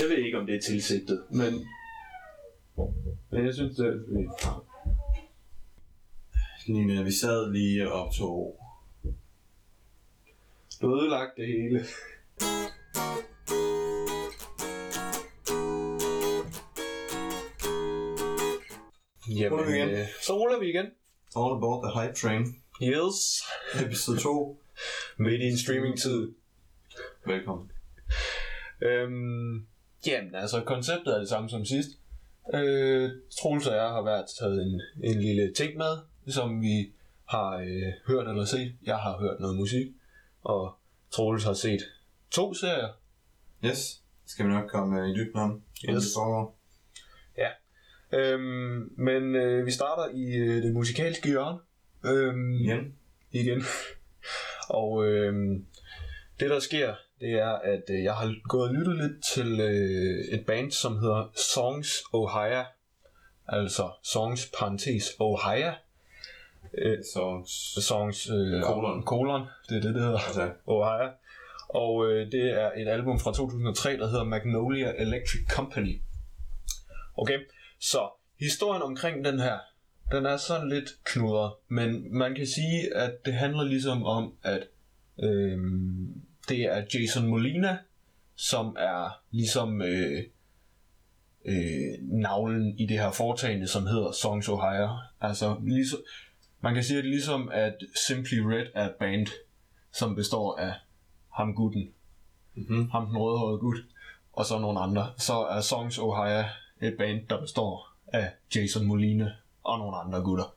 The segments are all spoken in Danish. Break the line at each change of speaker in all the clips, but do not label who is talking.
Jeg ved ikke, om det er tilsigtet, men... Men jeg synes, det er...
Line, vi sad lige og optog.
Du ødelagt det hele. Jamen,
Ruller vi igen?
øh, så ruller vi igen.
All Aboard the Hype Train,
Yes.
episode 2.
Midt i en streaming-tid.
Velkommen.
Øhm, jamen, altså, konceptet er det samme som sidst. Øh, Troels og jeg har været taget en, en lille ting med, som vi har øh, hørt eller set. Jeg har hørt noget musik, og Troels har set to serier.
Yes, skal vi nok komme øh, i dybden om.
Yes.
foregår.
Øhm, men øh, vi starter i øh, det musikalske hjørne. Øhm,
Igen.
igen. og øhm, det der sker, det er, at øh, jeg har gået og lyttet lidt til øh, et band, som hedder Songs Ohio. Altså Songs parentes Ohio. Øh,
Så,
songs øh,
Kolon.
kolon, det er det, det hedder.
altså,
Ohio. Og øh, det er et album fra 2003, der hedder Magnolia Electric Company. Okay, så historien omkring den her, den er sådan lidt knudret, men man kan sige, at det handler ligesom om, at øhm, det er Jason Molina, som er ligesom øh, øh, navlen i det her foretagende, som hedder Songs Ohio. Altså, ligesom, man kan sige, at ligesom at Simply Red er et band, som består af ham gutten,
mm-hmm.
ham den rødhårede gut, og så nogle andre. Så er Songs Ohio et band, der består af Jason Molina og nogle andre gutter.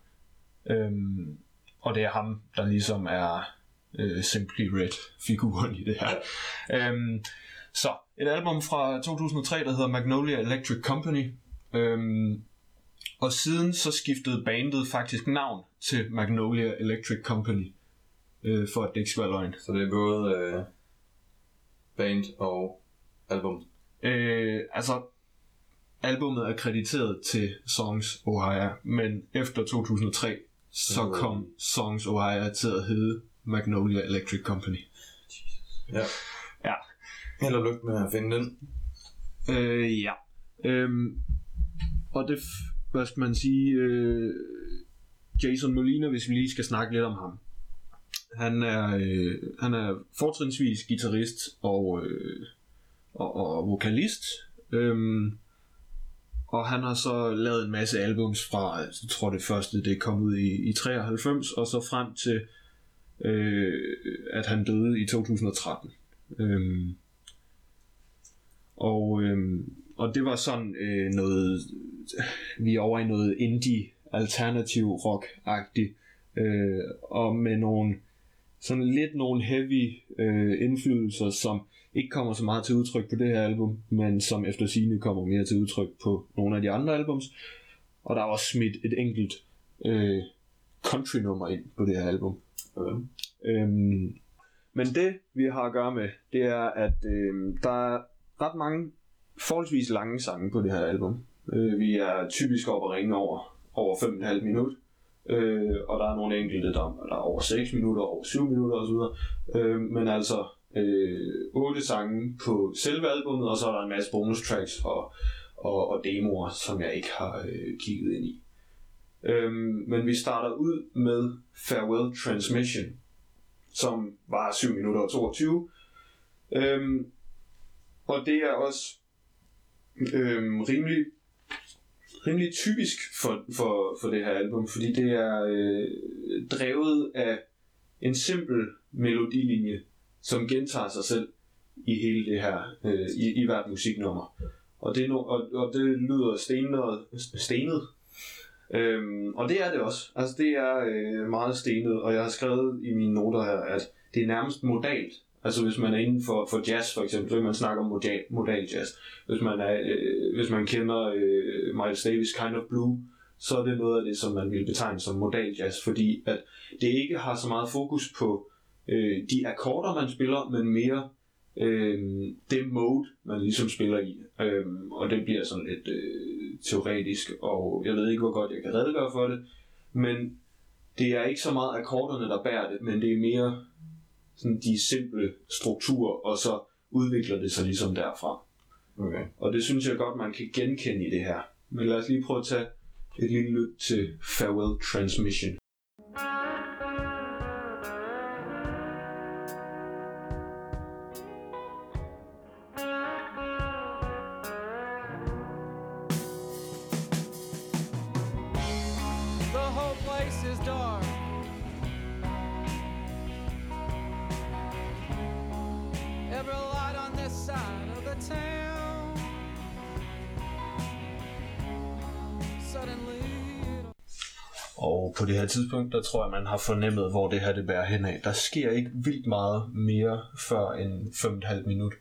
Øhm, og det er ham, der ligesom er øh, Simply Red-figuren i det her. Øhm, så et album fra 2003, der hedder Magnolia Electric Company. Øhm, og siden så skiftede bandet faktisk navn til Magnolia Electric Company. Øh, for at det ikke skal være løgn.
Så det er både øh, band og album.
Øh, altså, albummet er krediteret til Songs Ohio, men efter 2003, så kom Songs Ohio til at hedde Magnolia Electric Company.
Ja.
Ja.
Held og lykke med at finde den.
Øh, ja. Øhm, og det, hvad skal man sige, øh, Jason Molina, hvis vi lige skal snakke lidt om ham. Han er, øh, han er fortrinsvis guitarist og, øh, og, og vokalist. Øhm, og han har så lavet en masse albums fra, jeg tror det første det kom ud i, i 93, og så frem til, øh, at han døde i 2013. Øhm, og, øhm, og det var sådan øh, noget, vi er over i noget indie, alternativ rock-agtigt, øh, og med nogle, sådan lidt nogle heavy øh, indflydelser, som ikke kommer så meget til udtryk på det her album, men som efter sine kommer mere til udtryk på nogle af de andre albums. Og der er også smidt et enkelt øh, country-nummer ind på det her album.
Okay.
Øhm, men det, vi har at gøre med, det er, at øhm, der er ret mange forholdsvis lange sange på det her album. Øh, vi er typisk oppe at ringe over, over 5,5 minut. Øh, og der er nogle enkelte, der, der er over 6 minutter, over 7 minutter osv. Øh, men altså øh, 8 sange på selve albummet, og så er der en masse bonus tracks og, og, og demoer, som jeg ikke har øh, kigget ind i. Øhm, men vi starter ud med Farewell Transmission, som var 7 minutter og 22. Øhm, og det er også øhm, rimelig, rimelig typisk for, for, for det her album, fordi det er øh, drevet af en simpel melodilinje, som gentager sig selv i hele det her, øh, i, i hvert musiknummer. Og det, no, og, og det lyder stenet, stenet Øhm, og det er det også. Altså det er øh, meget stenet, og jeg har skrevet i mine noter her, at det er nærmest modalt. Altså hvis man er inden for, for jazz for eksempel, så kan man snakke om modal, modal jazz. Hvis man, er, øh, hvis man kender øh, Miles Davis Kind of Blue, så er det noget af det, som man vil betegne som modal jazz, fordi at det ikke har så meget fokus på øh, de akkorder, man spiller, men mere øh, det mode, man ligesom spiller i. Øh, og det bliver sådan lidt øh, teoretisk, og jeg ved ikke, hvor godt jeg kan redegøre for det, men det er ikke så meget akkorderne, der bærer det, men det er mere sådan de simple strukturer, og så udvikler det sig ligesom derfra.
Okay.
Og det synes jeg godt, man kan genkende i det her. Men lad os lige prøve at tage et lille lyt til Farewell Transmission. På det her tidspunkt, der tror jeg, man har fornemmet, hvor det her det bærer hen af. Der sker ikke vildt meget mere før en 5,5 minut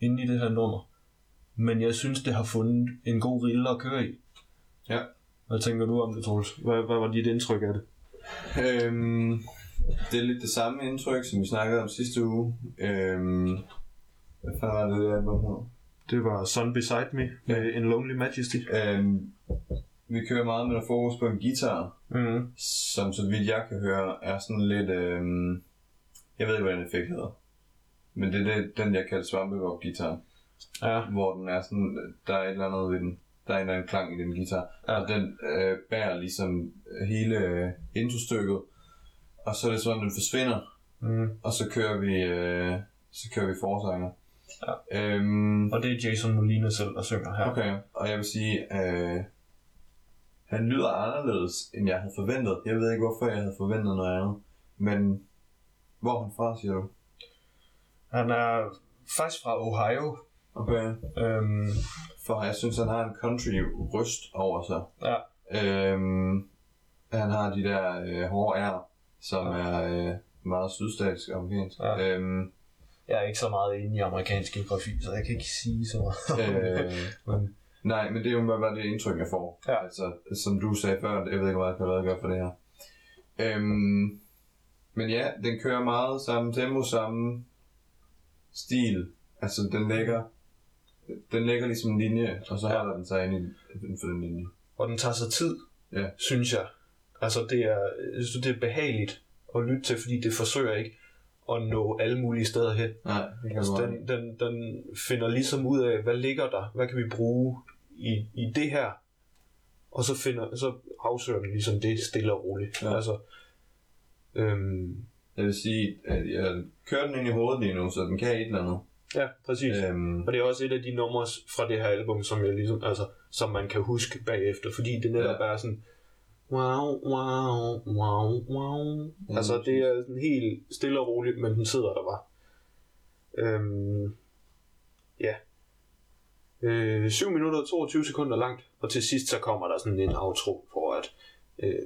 inde i det her nummer. Men jeg synes, det har fundet en god rille at køre i.
Ja.
Hvad tænker du om det, Troels? Hvad, hvad var dit indtryk af det?
Øhm, det er lidt det samme indtryk, som vi snakkede om sidste uge. Øhm, hvad fanden var det, det album?
Det var Sun Beside Me med En Lonely Majesty.
Øhm, vi kører meget med fokus på en guitar,
Mm.
som så vidt jeg kan høre, er sådan lidt... Øhm, jeg ved ikke, hvad den effekt hedder. Men det er det, den, jeg kalder svampebob guitar
Ja,
hvor den er sådan, der er et eller andet ved den. Der er en eller anden klang i den guitar.
Ja.
Og den øh, bærer ligesom hele øh, introstykket. Og så er det sådan, den forsvinder.
mm.
Og så kører vi, øh, så kører vi forsanger.
Ja.
Øhm,
og det er Jason Molina selv, der synger her.
okay, og jeg vil sige, øh, han lyder anderledes, end jeg havde forventet. Jeg ved ikke, hvorfor jeg havde forventet noget andet. Men hvor er han fra, siger du?
Han er faktisk fra Ohio.
Okay.
Øhm,
For jeg synes, han har en country ryst over sig.
ja,
Øhm, han har de der øh, hårde R, som
Ja.
er øh, meget sydstatisk amerikansk.
Ja.
Øhm,
jeg er ikke så meget inde i amerikansk geografi, så jeg kan ikke sige så meget.
øh,
Men,
nej, men det er jo bare det indtryk, jeg får.
Ja.
Altså, som du sagde før, jeg ved ikke, hvad jeg kan redegøre for det her. Øhm, men ja, den kører meget samme tempo, samme stil. Altså, den lægger, den lægger ligesom en linje, og så
Ja.
holder den sig ind i- inden for den linje.
og den tager sig tid,
Ja.
synes jeg. Altså, det er, jeg synes, det er behageligt at lytte til, fordi det forsøger ikke at nå alle mulige steder hen.
Nej, det kan
altså, den, den, den finder ligesom ud af, hvad ligger der? Hvad kan vi bruge i, i det her? Og så, finder, så afsøger den ligesom det stille og roligt.
Ja.
Altså, øhm,
Jeg vil sige, at jeg kører den ind i hovedet lige nu, så den kan et eller andet.
ja, præcis.
Øhm,
Og det er også et af de numre fra det her album, som jeg ligesom, altså, som man kan huske bagefter, fordi det netop
Ja.
er sådan, wow, wow, wow, wow.
Ja,
altså, det er sådan helt stille og roligt, men den sidder der bare. Øhm, ja. Øh, 7 minutter og 22 sekunder langt, og til sidst så kommer der sådan en outro, hvor at, øh,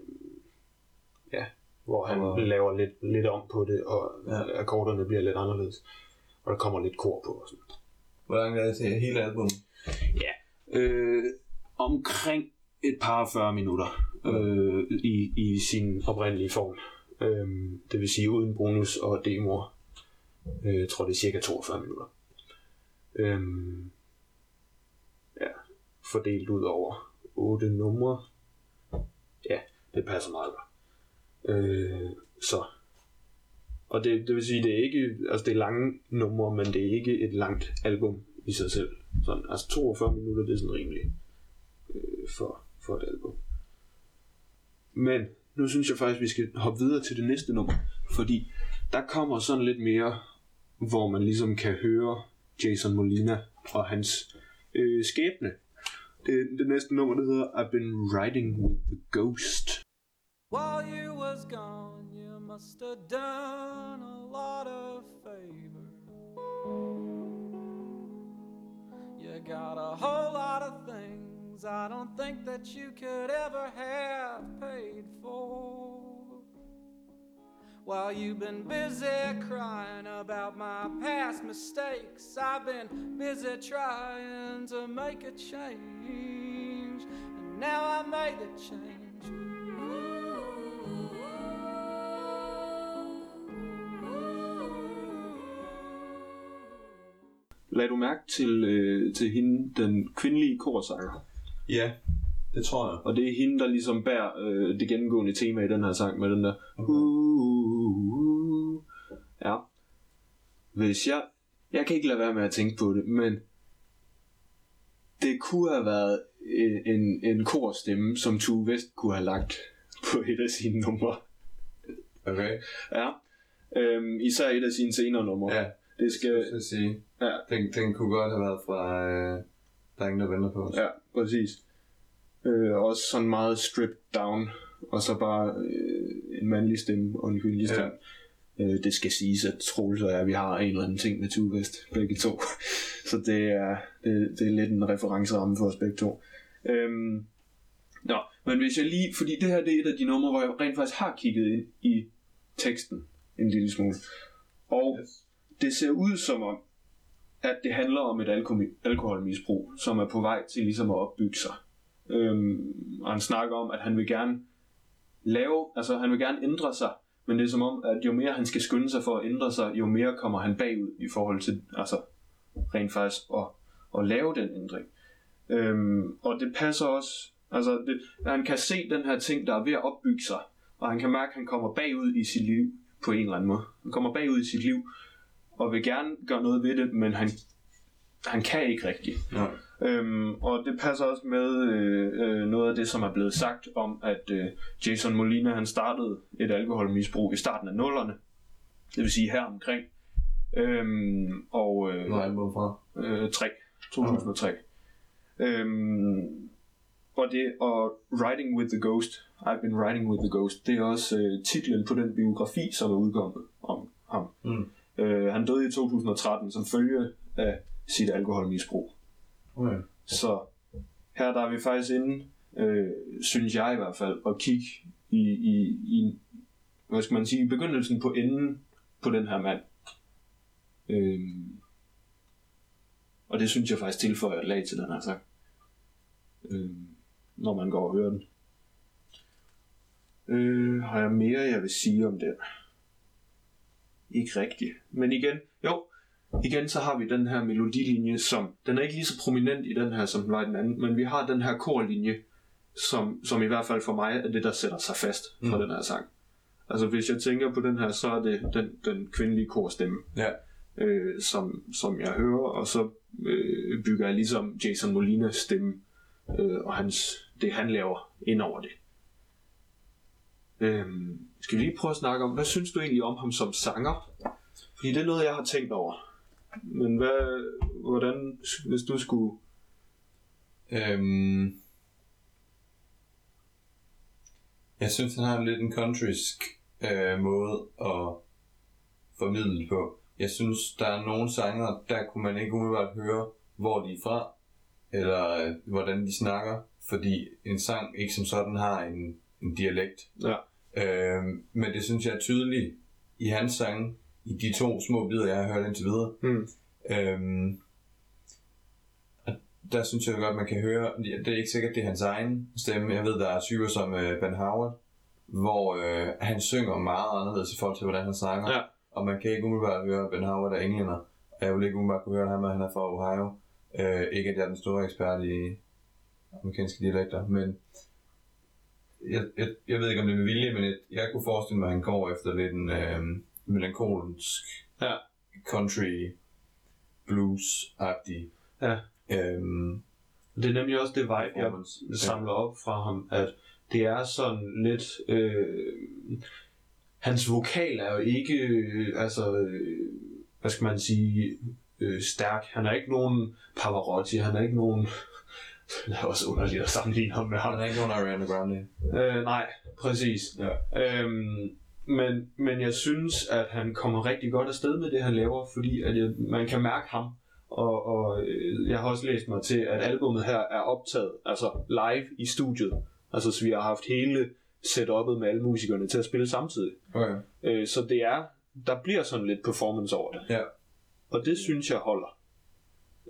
ja, hvor han
Og-
laver lidt, lidt om på det, og
Ja.
akkorderne bliver lidt anderledes. Og der kommer lidt kor på og sådan.
Hvor langt er det til hele albumet?
Øh, omkring et par 40 minutter øh, i, i sin oprindelige form. Øh, det vil sige uden bonus og demoer. Øh, jeg tror det er cirka 42 minutter. Øh, ja, fordelt ud over otte numre. Ja, det passer meget godt. Øh, så. Og det, det vil sige, det er ikke, altså det er lange numre, men det er ikke et langt album i sig selv. Sådan, altså 42 minutter, det er sådan rimeligt øh, for, for et album. Men nu synes jeg faktisk, vi skal hoppe videre til det næste nummer, fordi der kommer sådan lidt mere, hvor man ligesom kan høre Jason Molina og hans øh, skæbne. Det, det næste nummer, det hedder I've Been Riding with the Ghost.
While you was gone, you must have done a lot of favors. You got a whole lot of things I don't think that you could ever have paid for. While you've been busy crying about my past mistakes, I've been busy trying to make a change. And now I made the change.
Lad du mærke til, øh, til hende, den kvindelige korsanger.
Ja, det tror jeg.
Og det er hende, der ligesom bærer øh, det gennemgående tema i den her sang med den der... Uh, ja. Hvis jeg... Jeg kan ikke lade være med at tænke på det, men... det kunne have været en, en, en korstemme, som Tue Vest kunne have lagt på et af sine numre.
Okay.
Ja. Øhm, især et af sine senere numre.
Ja,
Det skal...
jeg sige.
Ja.
Den, den kunne godt have været fra... Øh, der er ingen, der venter på os.
Ja, præcis. Øh, også sådan meget stripped down, og så bare øh, en mandlig stemme og en kvindelig
Ja.
Øh, det skal siges, at Troels og jeg, vi har en eller anden ting med Tue Vest, begge to. så det er, det, det er lidt en referenceramme for os begge to. Øhm, nå, men hvis jeg lige, fordi det her det er et af de numre, hvor jeg rent faktisk har kigget ind i teksten en lille smule. Og
Yes.
det ser ud som om, at det handler om et alkohol- alkoholmisbrug, som er på vej til ligesom at opbygge sig. Øhm, og han snakker om, at han vil gerne lave, altså han vil gerne ændre sig, men det er som om, at jo mere han skal skynde sig for at ændre sig, jo mere kommer han bagud i forhold til, altså rent faktisk at, at lave den ændring. Øhm, og det passer også, altså det, han kan se den her ting, der er ved at opbygge sig, og han kan mærke, at han kommer bagud i sit liv på en eller anden måde. Han kommer bagud i sit liv, og vil gerne gøre noget ved det, men han, han kan ikke rigtigt.
Nej.
Øhm, og det passer også med øh, øh, noget af det, som er blevet sagt om, at øh, Jason Molina han startede et alkoholmisbrug i starten af nullerne. Det vil sige her omkring. Øhm, og øh,
Hvor er fra?
øh, 3, 2003. Øhm, og det og Riding with the Ghost, I've been riding with the Ghost, det er også øh, titlen på den biografi, som er udkommet om ham.
Mm.
Øh, han døde i 2013 som følge af sit alkoholmisbrug.
Okay.
Så her der er vi faktisk inde, øh, synes jeg i hvert fald, at kigge i, i, i hvad skal man sige, i begyndelsen på enden på den her mand. Øh, og det synes jeg faktisk tilføjer et lag til den her sang. Øh, når man går og hører den. Øh, har jeg mere, jeg vil sige om den? Ikke rigtigt. Men igen, jo, igen så har vi den her melodilinje, som, den er ikke lige så prominent i den her, som den var i den anden, men vi har den her korlinje, som, som i hvert fald for mig er det, der sætter sig fast
Mm.
den her sang. Altså hvis jeg tænker på den her, så er det den, den kvindelige korstemme,
Ja.
øh, som, som jeg hører, og så øh, bygger jeg ligesom Jason Molinas stemme, øh, og hans, det han laver ind over det. Øhm, skal vi lige prøve at snakke om, hvad synes du egentlig om ham som sanger? Fordi det er noget, jeg har tænkt over. Men hvad, hvordan, hvis du skulle...
Øhm, jeg synes, han har lidt en countrysk øh, måde at formidle på. Jeg synes, der er nogle sanger, der kunne man ikke umiddelbart høre, hvor de er fra, eller øh, hvordan de snakker, fordi en sang ikke som sådan har en, en dialekt.
Ja.
Øhm, men det synes jeg er tydeligt i hans sange, i de to små bidder, jeg har hørt indtil videre.
Hmm.
Øhm, der synes jeg godt, man kan høre, det er ikke sikkert, det er hans egen stemme. Jeg ved, der er typer som øh, Ben Howard, hvor øh, han synger meget anderledes i forhold til, hvordan han snakker.
Ja.
Og man kan ikke umiddelbart høre, at Ben Howard er englænder. Og jeg vil ikke umiddelbart kunne høre ham, at han er fra Ohio. Øh, ikke, at jeg er den store ekspert i amerikanske dialekter, men jeg, jeg, jeg ved ikke, om det er med vilje, men jeg, jeg kunne forestille mig, at han går efter lidt en øh, melankolsk
Ja.
country blues-agtig
Ja.
øhm,
Det er nemlig også det vibe, jeg samler op fra ham, at det er sådan lidt... Øh, hans vokal er jo ikke, øh, altså, øh, hvad skal man sige, øh, stærk. Han er ikke nogen Pavarotti, han er ikke nogen... Det er også underligt at sammenligne ham med ham.
Han er ikke nogen Ariana Grande.
Øh, nej, præcis.
Ja.
Øhm, men, men jeg synes, at han kommer rigtig godt afsted med det, han laver, fordi at jeg, man kan mærke ham. Og, og øh, jeg har også læst mig til, at albummet her er optaget altså live i studiet. Altså, så vi har haft hele setup'et med alle musikerne til at spille samtidig.
Okay.
Øh, så det er, der bliver sådan lidt performance over det.
Ja.
Og det synes jeg holder.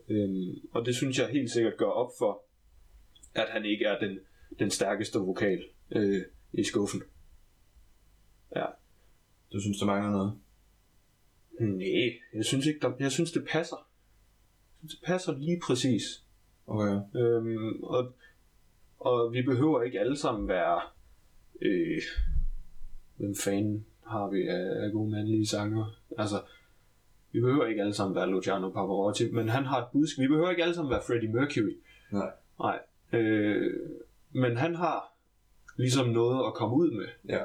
Øhm, og det synes jeg helt sikkert gør op for, at han ikke er den, den stærkeste vokal øh, i skuffen.
Du synes, der mangler noget?
Nej, jeg synes ikke, der, jeg synes det passer. Jeg synes, det passer lige præcis.
Okay.
Øhm, og, og vi behøver ikke alle sammen være... Øh, hvem fanden har vi af, af gode mandlige sanger? Altså, vi behøver ikke alle sammen være Luciano Pavarotti, men han har et budskab. Vi behøver ikke alle sammen være Freddie Mercury,
Nej.
Nej. Øh, men han har ligesom noget at komme ud med.
Ja,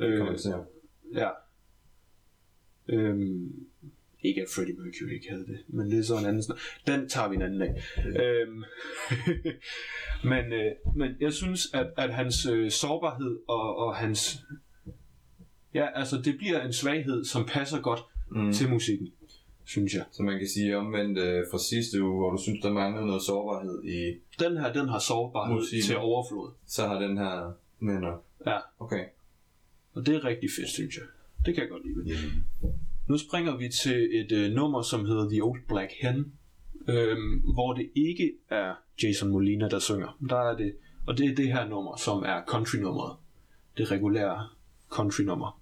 Øh,
kan man se.
Ja. Øhm, ikke at Freddie Mercury ikke havde det, men det er så en anden snak. Den tager vi en anden dag. Øhm, men, øh, men jeg synes, at, at hans øh, sårbarhed og, og hans... Ja, altså det bliver en svaghed, som passer godt
Mm.
mm. til musikken, synes jeg.
Så man kan sige omvendt øh, fra sidste uge, hvor du synes, der manglede noget sårbarhed i,
Den her, den har sårbarhed
Musikken.
til overflod.
så har den her med nok.
Ja,
Okay.
Og det er rigtig fedt, synes jeg. Det kan jeg godt lide. ved det. Nu springer vi til et øh, nummer, som hedder The Old Black Hen, øhm, hvor det ikke er Jason Molina, der synger. Der er det, og det er det her nummer, som er country-nummeret. Det regulære country-nummer.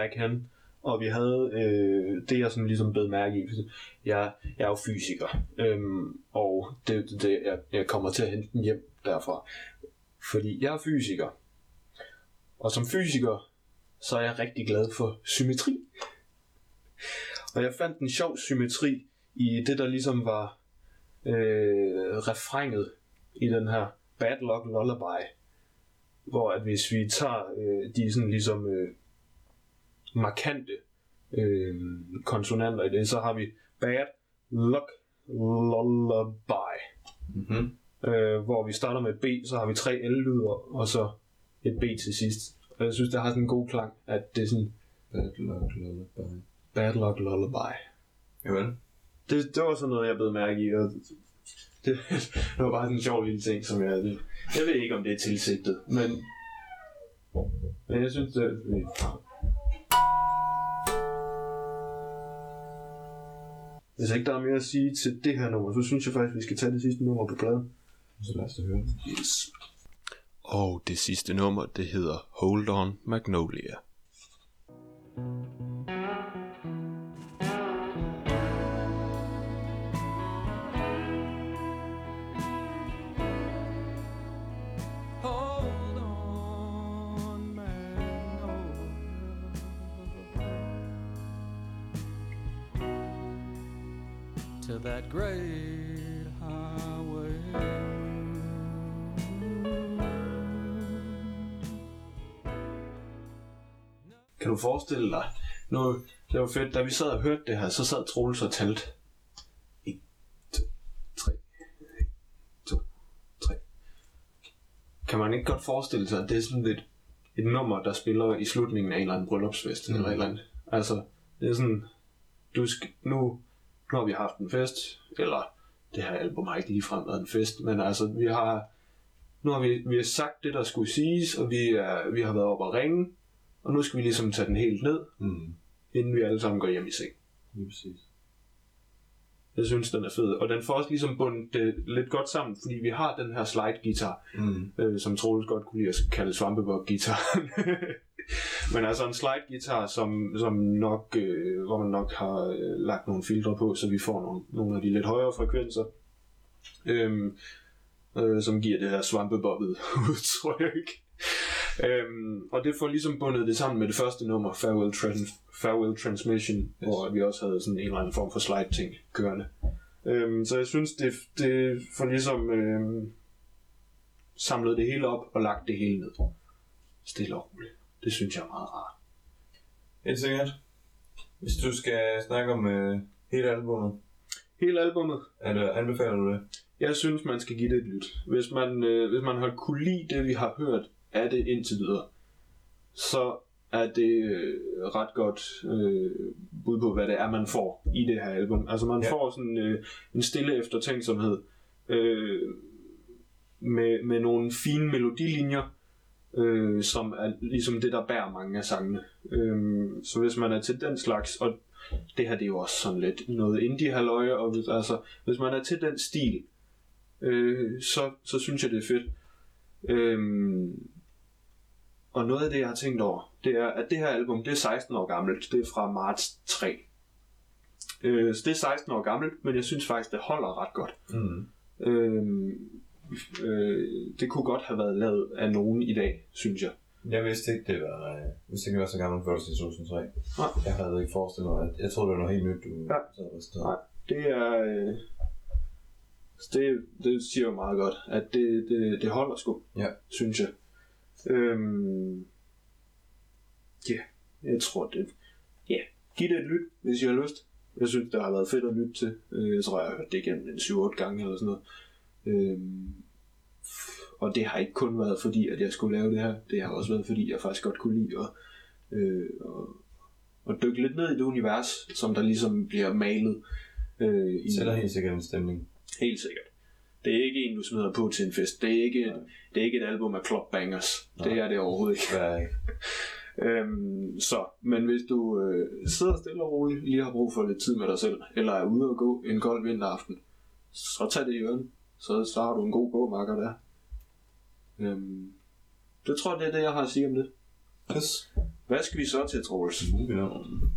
Black
han, og vi havde øh, det, jeg sådan ligesom bed mærke i. Jeg, jeg er jo fysiker, øhm, og det er det, det, jeg, jeg kommer til at hente den hjem derfra. Fordi jeg er fysiker, og som fysiker, så er jeg rigtig glad for symmetri. Og jeg fandt en sjov symmetri i det, der ligesom var øh, refrenget i den her Bad Luck Lullaby hvor at hvis vi tager øh, de sådan ligesom øh, markante øh, konsonanter i det, så har vi bad, luck, lullaby.
Mm-hmm.
Øh, hvor vi starter med B, så har vi tre L-lyder, og så et B til sidst. Og jeg synes, det har sådan en god klang, at det er sådan
Bad luck lullaby.
bad luck lullaby.
Jamen.
Det, det var sådan noget, jeg blev mærke i, og det, det var bare sådan en sjov lille ting, som jeg... Det, jeg ved ikke, om det er tilsigtet, men... Men jeg synes, det Hvis ikke der er mere at sige til det her nummer, så synes jeg faktisk, vi skal tage det sidste nummer på pladen.
Så lad os da høre det.
Yes. Og det sidste nummer, det hedder Hold On Magnolia.
Hold that great highway.
Kan du forestille dig, nu, det var fedt, da vi sad og hørte det her, så sad Troels og talte. 1, 2, 3, 1, 2, 3. Kan man ikke godt forestille sig, at det er sådan et, et nummer, der spiller i slutningen af en eller anden bryllupsfest, mm. eller et eller andet. Altså, det er sådan, du skal, nu, nu har vi haft en fest, eller det her album har ikke ligefrem været en fest, men altså, vi har, nu har vi, vi har sagt det, der skulle siges, og vi, er, vi har været oppe og ringe, og nu skal vi ligesom tage den helt ned,
Mm.
inden vi alle sammen går hjem i seng.
Lige præcis.
Jeg synes, den er fed. Og den får også ligesom bundet det lidt godt sammen, fordi vi har den her slide-guitar,
Mm.
øh, som Troels godt kunne lide at kalde svampebog-guitar. Men altså en slide-guitar, som, som nok, øh, hvor man nok har øh, lagt nogle filtre på, så vi får nogle, nogle af de lidt højere frekvenser, øhm, øh, som giver det her svampebobbet udtryk. Øhm, og det får ligesom bundet det sammen med det første nummer, Farewell, Trans- Farewell Transmission, yes. hvor vi også havde sådan en eller anden form for slide-ting kørende. Øhm, så jeg synes, det, det får ligesom øhm, samlet det hele op og lagt det hele ned. Stille og roligt. Det synes jeg er meget rart.
Helt sikkert. Hvis du skal snakke om øh, hele albumet,
Hele albummet,
er det, anbefaler du det?
jeg synes, man skal give det et lyt. Hvis man, øh, hvis man har kunne lide det, vi har hørt af det indtil videre, så er det øh, ret godt øh, bud på, hvad det er, man får i det her album. Altså man
Ja.
får sådan øh, en stille eftertænksomhed øh, med, med nogle fine melodilinjer, øh, som er ligesom det, der bærer mange af sangene. Øh, så hvis man er til den slags, og det her det er jo også sådan lidt noget indie halløj, og hvis, altså, hvis man er til den stil, øh, så, så synes jeg, det er fedt. Øh, og noget af det, jeg har tænkt over, det er, at det her album, det er 16 år gammelt. Det er fra marts 3. Øh, så det er 16 år gammelt, men jeg synes faktisk, det holder ret godt.
Mm.
Øh, øh, det kunne godt have været lavet af nogen i dag, synes jeg.
Jeg vidste ikke, det var, øh, jeg vidste ikke, det var så gammel før til 2003.
Nej.
Jeg havde ikke forestillet mig, at jeg troede, det var noget helt nyt, du
Ja.
sad.
Nej. Det er... Øh, det, det siger jo meget godt, at det, det, det holder sgu,
Ja.
synes jeg. Øhm, ja, jeg tror det. Ja, giv det et lyt, hvis I har lyst. Jeg synes, det har været fedt at lytte til. Øh, Jeg tror, jeg har hørt det igennem en 7-8 gange eller sådan noget. Øhm, og det har ikke kun været fordi, at jeg skulle lave det her. Det har også været fordi, jeg faktisk godt kunne lide at, øh, at, at dykke lidt ned i det univers, som der ligesom bliver malet. Øh, i,
Sætter helt sikkert en stemning.
Helt sikkert. Det er ikke en, du smider på til en fest. Det er ikke, et, det er ikke et album af club bangers. Det er det overhovedet ikke.
Ikke?
Øhm, så, men hvis du øh, sidder stille og roligt, lige har brug for lidt tid med dig selv, eller er ude og gå en kold vinteraften, så tag det i øren. Så, så har du en god gåmakker der. Øhm, det tror jeg, det er det, jeg har at sige om det.
Yes.
Hvad skal vi så til, Troels?
Moving on.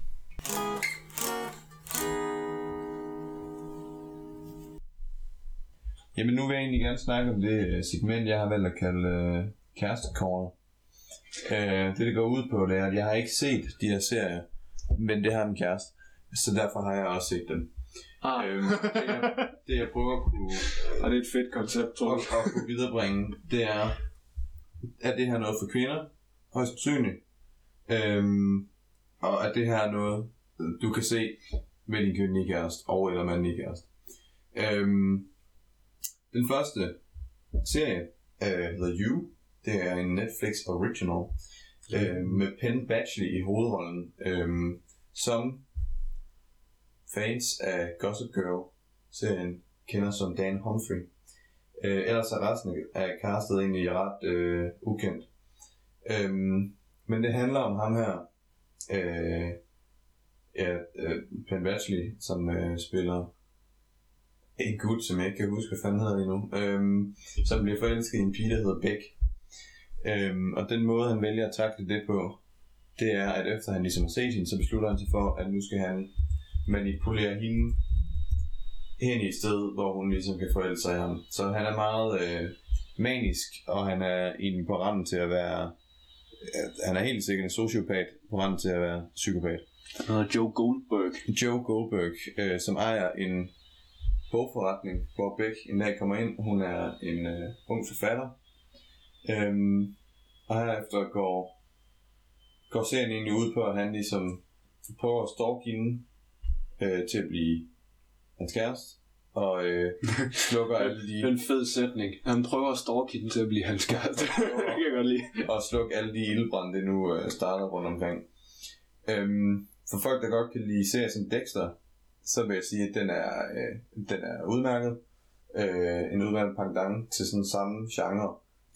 Jamen nu vil jeg egentlig gerne snakke om det øh, segment, jeg har valgt at kalde øh, kærestecorner. Øh, det det går ud på, det er, at jeg har ikke set de her serier, men det har en kæreste. Så derfor har jeg også set dem.
Ah,
Øhm, det, jeg, det jeg prøver at kunne,
og det er et fedt koncept,
at,
Troels.
at kunne viderebringe, det er, at det her er noget for kvinder, højst sandsynligt. Øhm, og at det her er noget, du kan se med din kvindelige kæreste, og eller mandlige kæreste. Øhm, den første serie øh, hedder You. Det er en Netflix original øh, med Penn Badgley i hovedrollen, øh, som fans af Gossip Girl serien kender som Dan Humphrey. Øh, ellers er resten af castet egentlig ret øh, ukendt. Øhm, men det handler om ham her, øh, ja, øh, Penn Badgley, som øh, spiller en gut, som jeg ikke kan huske, hvad fanden hedder endnu, øhm, som bliver forelsket i en pige, der hedder Beck. Øhm, og den måde, han vælger at takle det på, det er, at efter han ligesom har set hende, så beslutter han sig for, at nu skal han manipulere hende hen i et sted, hvor hun ligesom kan forelske sig i ham. Så han er meget øh, manisk, og han er egentlig på randen til at være... øh, Han er helt sikkert en sociopat på randen til at være psykopat.
Han hedder Joe Goldberg.
Joe Goldberg, øh, som ejer en bogforretning, hvor Beck en dag kommer ind. Hun er en øh, ung forfatter. Øhm, og herefter går, går serien egentlig ud på, at han ligesom prøver at stalke hende øh, til at blive hans kæreste. Og øh, slukker alle de...
En fed sætning. Han prøver at stalke hende til at blive hans kæreste. det kan jeg godt lide.
og slukke alle de ildbrænde, det nu øh, starter rundt omkring. Øhm, for folk, der godt kan lide serier som Dexter, så vil jeg sige, at den er, øh, den er udmærket. Øh, en udmærket pendant til sådan samme genre.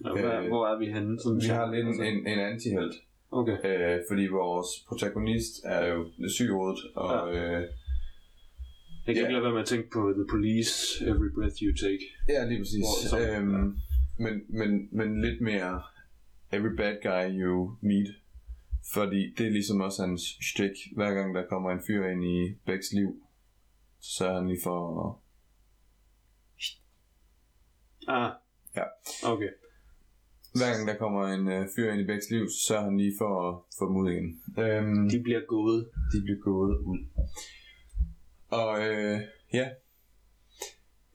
Ja, hvor,
Øh,
hvor er vi henne? Sådan
Vi har lidt en, en, en antihelt,
Okay.
øh, fordi vores protagonist er jo syg i hovedet, og øh,
Jeg kan
Ja.
ikke lade være med at tænke på The Police, Every Breath You Take.
ja, lige præcis.
Hvor- som-
Øhm, men, men, men lidt mere every bad guy you meet. Fordi det er ligesom også hans shtick. Hver gang der kommer en fyr ind i Becks liv, så sørger han lige for at
Ah.
Ja.
Okay.
Hver gang der kommer en øh, fyr ind i Becks liv, så sørger han lige for at få dem ud igen. Øhm,
De bliver gået.
de bliver gået ud. Og øh, ja.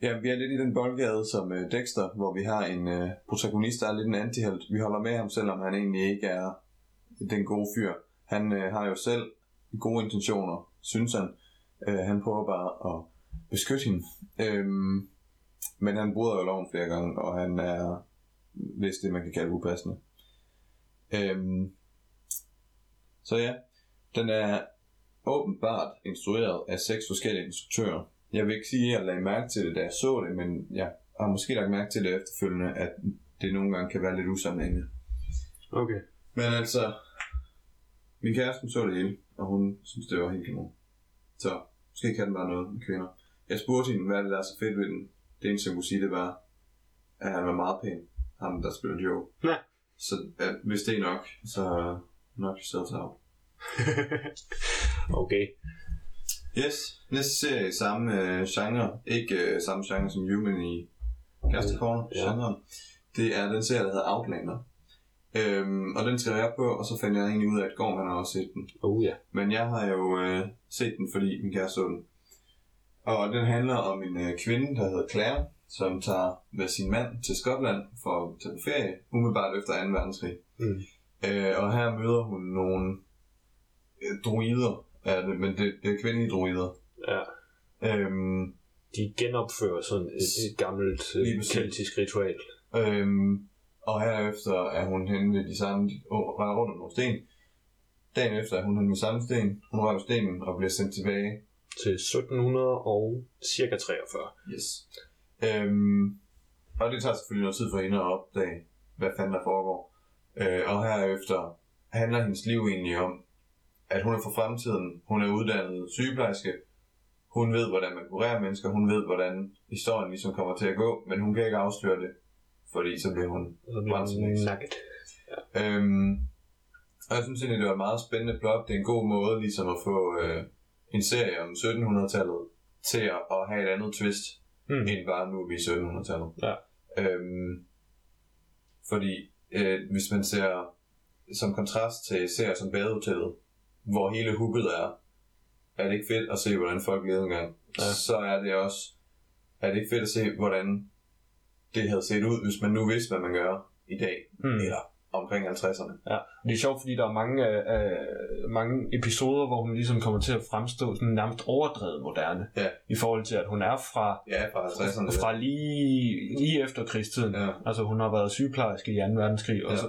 Ja, vi er lidt i den boldgade som øh, Dexter, hvor vi har en øh, protagonist, der er lidt en antihelt. Vi holder med ham, selvom han egentlig ikke er den gode fyr. Han øh, har jo selv gode intentioner, synes han. Øh, han prøver bare at beskytte hende. Øhm, men han bryder jo loven flere gange, og han er hvis det man kan kalde upassende. Øhm, så ja, den er åbenbart instrueret af seks forskellige instruktører. Jeg vil ikke sige, at jeg lagde mærke til det, da jeg så det, men jeg har måske lagt mærke til det efterfølgende, at det nogle gange kan være lidt usammenhængende.
Okay.
Men altså, min kæreste så det hele, og hun synes, det var helt kanon. Så måske kan den bare noget med kvinder. Jeg spurgte hende, hvad er det, der er så fedt ved den. Det eneste, jeg kunne sige, det var, at han var meget pæn. Ham, der spiller Joe.
Ja.
Så at, hvis det er nok, så nok you still out.
okay.
Yes, næste serie samme øh, genre. Ikke øh, samme genre som You, men i kærestekorner
Ja.
genren. Det er den serie, der hedder Outlander. Øhm, og den skrev jeg på, og så fandt jeg egentlig ud af, at Gorm han har også set den.
Oh ja.
Men jeg har jo øh, set den, fordi min kæreste så den. Og den handler om en øh, kvinde, der hedder Claire, som tager med sin mand til Skotland for at tage på ferie, umiddelbart efter 2. verdenskrig.
Mm.
Øh, og her møder hun nogle øh, druider, er det, men det, det er kvindelige druider.
Ja.
Øhm,
De genopfører sådan et, et gammelt øh, keltisk ritual.
øhm, og herefter er hun henne ved de samme, og render rundt om nogle sten. Dagen efter er hun henne med samme sten. Hun rører stenen og bliver sendt tilbage
Til 1700 og cirka 43.
Yes. Øhm, og det tager selvfølgelig noget tid for hende at opdage, hvad fanden der foregår. Øh, og herefter handler hendes liv egentlig om, at hun er for fremtiden. Hun er uddannet sygeplejerske. Hun ved, hvordan man kurerer mennesker. Hun ved, hvordan historien ligesom kommer til at gå. Men hun kan ikke afsløre det, fordi så bliver hun Brændselsnæs.
den nugget.
Øhm, og jeg synes egentlig, det var et meget spændende plot. Det er en god måde ligesom at få øh, en serie om 1700-tallet til at, at have et andet twist,
Mm.
mm. end bare nu er vi i 1700-tallet.
Ja.
Øhm, fordi øh, hvis man ser som kontrast til serier som Badehotellet, hvor hele hooket er, er det ikke fedt at se, hvordan folk levede engang.
Ja.
Så er det også, er det ikke fedt at se, hvordan det havde set ud, hvis man nu vidste, hvad man gør i dag,
Mm.
eller omkring 50'erne.
Ja, det er sjovt, fordi der er mange, øh, mange episoder, hvor hun ligesom kommer til at fremstå sådan nærmest overdrevet moderne.
Ja.
I forhold til, at hun er fra,
Ja, fra 50'erne.
fra lige, lige efter krigstiden.
Ja.
Altså hun har været sygeplejerske i 2. verdenskrig, og
Ja.
så,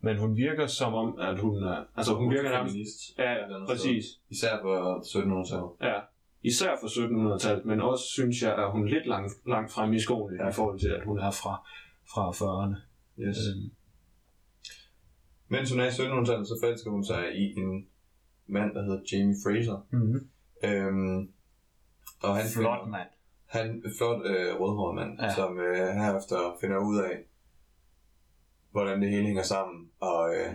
men hun virker som om, at hun er... Altså hun virker nærmest... Ja,
andet
præcis.
sted. Især på 1700-tallet.
Ja, især fra 1700-tallet, men også synes jeg, at hun er lidt langt, langt frem i skoene ja. I forhold til, at hun er fra, fra 40'erne.
Yes.
Øhm,
Mens hun er i 1700-tallet, så forelsker hun sig i en mand, der hedder Jamie Fraser.
mm-hmm.
Øhm, og han
Flot
finder,
mand.
han er flot øh, rødhåret mand,
ja.
som øh, herefter finder ud af, hvordan det hele hænger sammen. Og øh,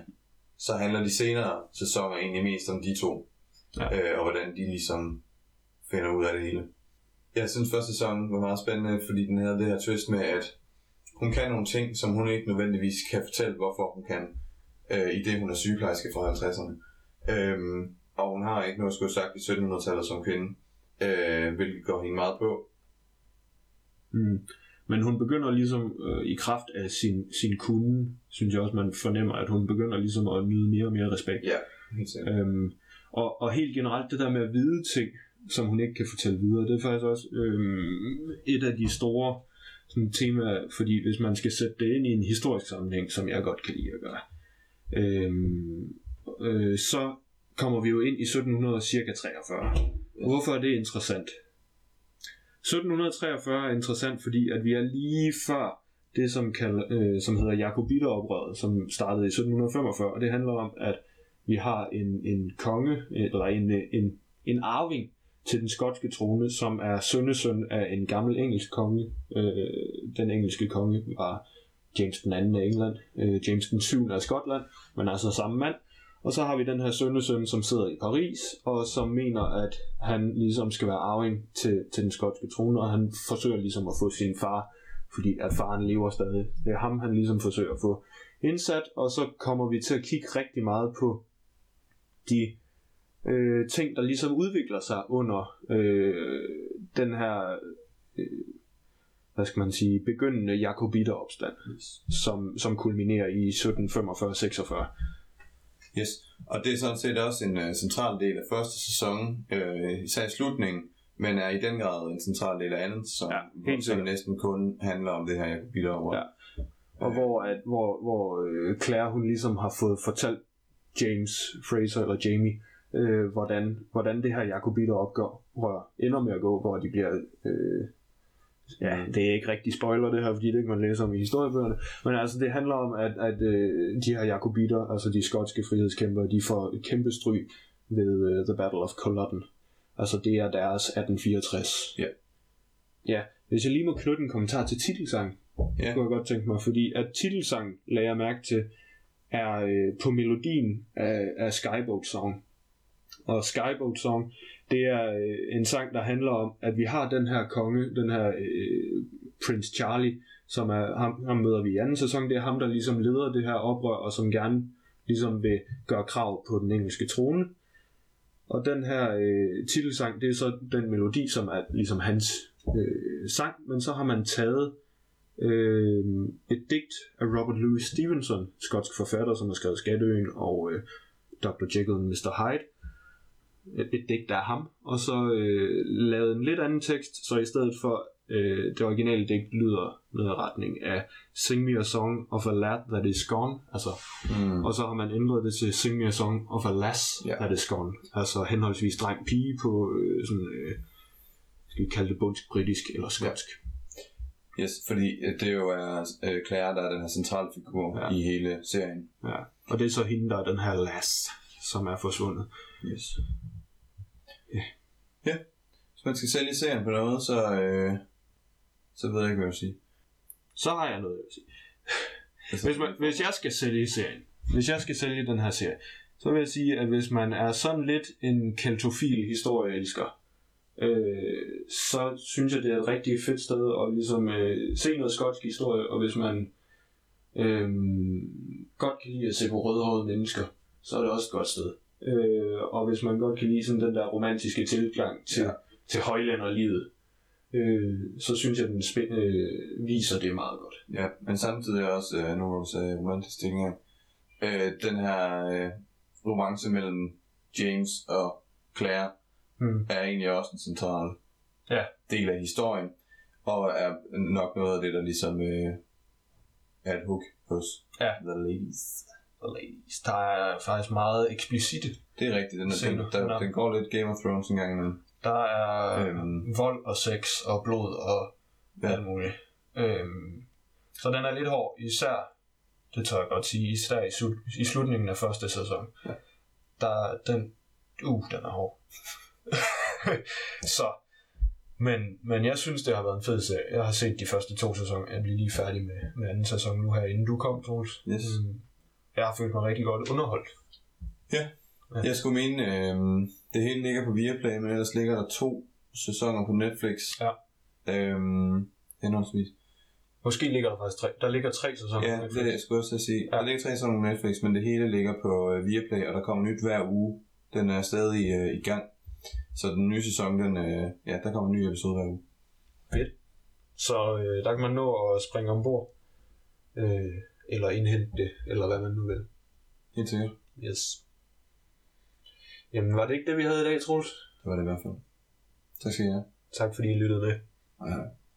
så handler de senere sæsoner egentlig mest om de to.
Ja.
Øh, og hvordan de ligesom finder ud af det hele. Jeg synes første sæson var meget spændende, fordi den havde det her twist med, at hun kan nogle ting, som hun ikke nødvendigvis kan fortælle, hvorfor hun kan, øh, i det hun er sygeplejerske fra 50'erne. Øhm, og hun har ikke noget skulle sagt i 1700-tallet som kvinde, øh, hvilket går hende meget på.
Mm. Men hun begynder ligesom øh, i kraft af sin, sin kunde, synes jeg også, man fornemmer, at hun begynder ligesom at nyde mere og mere respekt.
Ja, helt sikkert.
Øhm, og, og helt generelt det der med at vide ting, som hun ikke kan fortælle videre, det er faktisk også øhm, et af de store sådan, temaer, fordi hvis man skal sætte det ind i en historisk sammenhæng, som jeg godt kan lide at gøre, øhm, øh, så kommer vi jo ind i 1743. Hvorfor er det interessant? 1743 er interessant, fordi at vi er lige før det, som, kalder, øh, som hedder Jakobiteroprøret, som startede i 1745, og det handler om, at vi har en, en konge, eller en, en, en arving til den skotske trone, som er sønnesøn af en gammel engelsk konge. Øh, den engelske konge var James den anden af England, øh, James den 7. af Skotland, men altså samme mand. Og så har vi den her sønnesøn, som sidder i Paris, og som mener, at han ligesom skal være arving til, til den skotske trone, og han forsøger ligesom at få sin far, fordi at faren lever stadig. Det er ham, han ligesom forsøger at få indsat, og så kommer vi til at kigge rigtig meget på de øh, ting, der ligesom udvikler sig under øh, den her, øh, hvad skal man sige, begyndende jakobiteropstand, som, som kulminerer i 1745-46.
Yes. Og det er sådan set også en uh, central del af første sæson, uh, især i slutningen, men er i den grad en central del af anden sæson,
Ja, helt
som næsten kun handler om det her jakobiteroprør.
Ja. Og hvor, at, hvor, hvor øh, Claire hun ligesom har fået fortalt James Fraser eller Jamie, øh, hvordan, hvordan det her jakobiter opgør ender med at gå, hvor de bliver øh, ja, det er ikke rigtig spoiler det her, fordi det ikke man læser om i historiebøgerne, men altså det handler om, at, at øh, de her jakobiter, altså de skotske frihedskæmpere, de får et kæmpe stryg ved uh, The Battle of Culloden. Altså det er deres 1864.
Ja.
Ja, hvis jeg lige må knytte en kommentar til titelsang,
Ja.
kunne jeg godt tænke mig, fordi at titelsang, lagde jeg mærke til, er øh, på melodien af, af Skyboat Song. Og Skyboat Song, det er øh, en sang, der handler om, at vi har den her konge, den her øh, Prince Charlie, som er, ham, ham møder vi i anden sæson, det er ham, der ligesom leder det her oprør, og som gerne ligesom vil gøre krav på den engelske trone. Og den her øh, titelsang, det er så den melodi, som er ligesom hans øh, sang, men så har man taget øh, et digt af Robert Louis Stevenson, skotsk forfatter, som har skrevet Skatteøen og øh, Dr. Jekyll og Mr. Hyde. Et, et digt af ham, og så øh, lavet en lidt anden tekst, så i stedet for øh, det originale digt lyder noget i retning af Sing me a song of a lad that is gone, altså,
Mm.
og så har man ændret det til Sing me a song of a lass
Ja.
that is gone, altså henholdsvis dreng pige på øh, sådan, øh, skal vi kalde det bundsk britisk eller skotsk.
Yes, fordi øh, det jo er øh, Claire, der er den her centrale figur
ja.
i hele serien.
Ja. Og det er så hende, der er den her lass, som er forsvundet.
Yes. Ja. Hvis man skal sælge serien på noget, så, øh, så ved jeg ikke, hvad jeg vil sige.
Så har jeg noget, jeg vil sige.
Altså,
Hvis, man, hvis jeg skal sælge serien, hvis jeg skal sælge den her serie, så vil jeg sige, at hvis man er sådan lidt en keltofil historieelsker, øh, så synes jeg, det er et rigtig fedt sted at ligesom, øh, se noget skotsk historie, og hvis man øh, godt kan lide at se på rødhårede mennesker, så er det også et godt sted. Øh, og hvis man godt kan lide sådan den der romantiske tilgang til, ja. Til højlænderlivet, øh, så synes jeg, at den spæ- øh, viser det meget godt.
Ja, men samtidig også, øh, nu hvor du sagde romantisk ting øh, den her øh, romance mellem James og Claire
Mm.
er egentlig også en central
Ja.
del af historien, og er nok noget af det, der ligesom øh, er et hook hos
Ja.
The Ladies.
Ladies. Der er faktisk meget eksplicite.
Det er rigtigt, den, er, den, der,
Ja.
den går lidt Game of Thrones en gang imellem.
Der er
Øhm.
vold og sex og blod og
Ja.
alt muligt. Øhm, så den er lidt hård, især, det tør jeg godt sige, især i, slu- i slutningen af første sæson.
Ja.
Der den, uh, den er hård. så, men, men jeg synes, det har været en fed serie. Jeg har set de første to sæsoner. Jeg bliver lige færdig med, med anden sæson nu her, inden du kom, Troels.
Yes.
Øhm, Jeg har følt mig rigtig godt underholdt.
Jeg skulle mene, øh, det hele ligger på Viaplay, men ellers ligger der to sæsoner på Netflix.
Ja.
Øhm, henholdsvis.
Måske ligger der faktisk tre. Der ligger tre sæsoner.
Ja,
på
det
Netflix.
det, jeg skulle også sige.
Ja.
Der ligger tre sæsoner på Netflix, men det hele ligger på øh, Viaplay, og der kommer nyt hver uge. Den er stadig øh, i gang. Så den nye sæson, den, øh, ja, der kommer en ny episode hver uge.
Så øh, der kan man nå at springe ombord. Øh, eller indhente det, eller hvad man nu vil.
Helt sikkert.
Yes. Jamen, var det ikke det, vi havde i dag, Troels?
Det var det i hvert fald. Tak skal I have.
Tak fordi I lyttede med.
Hej hej.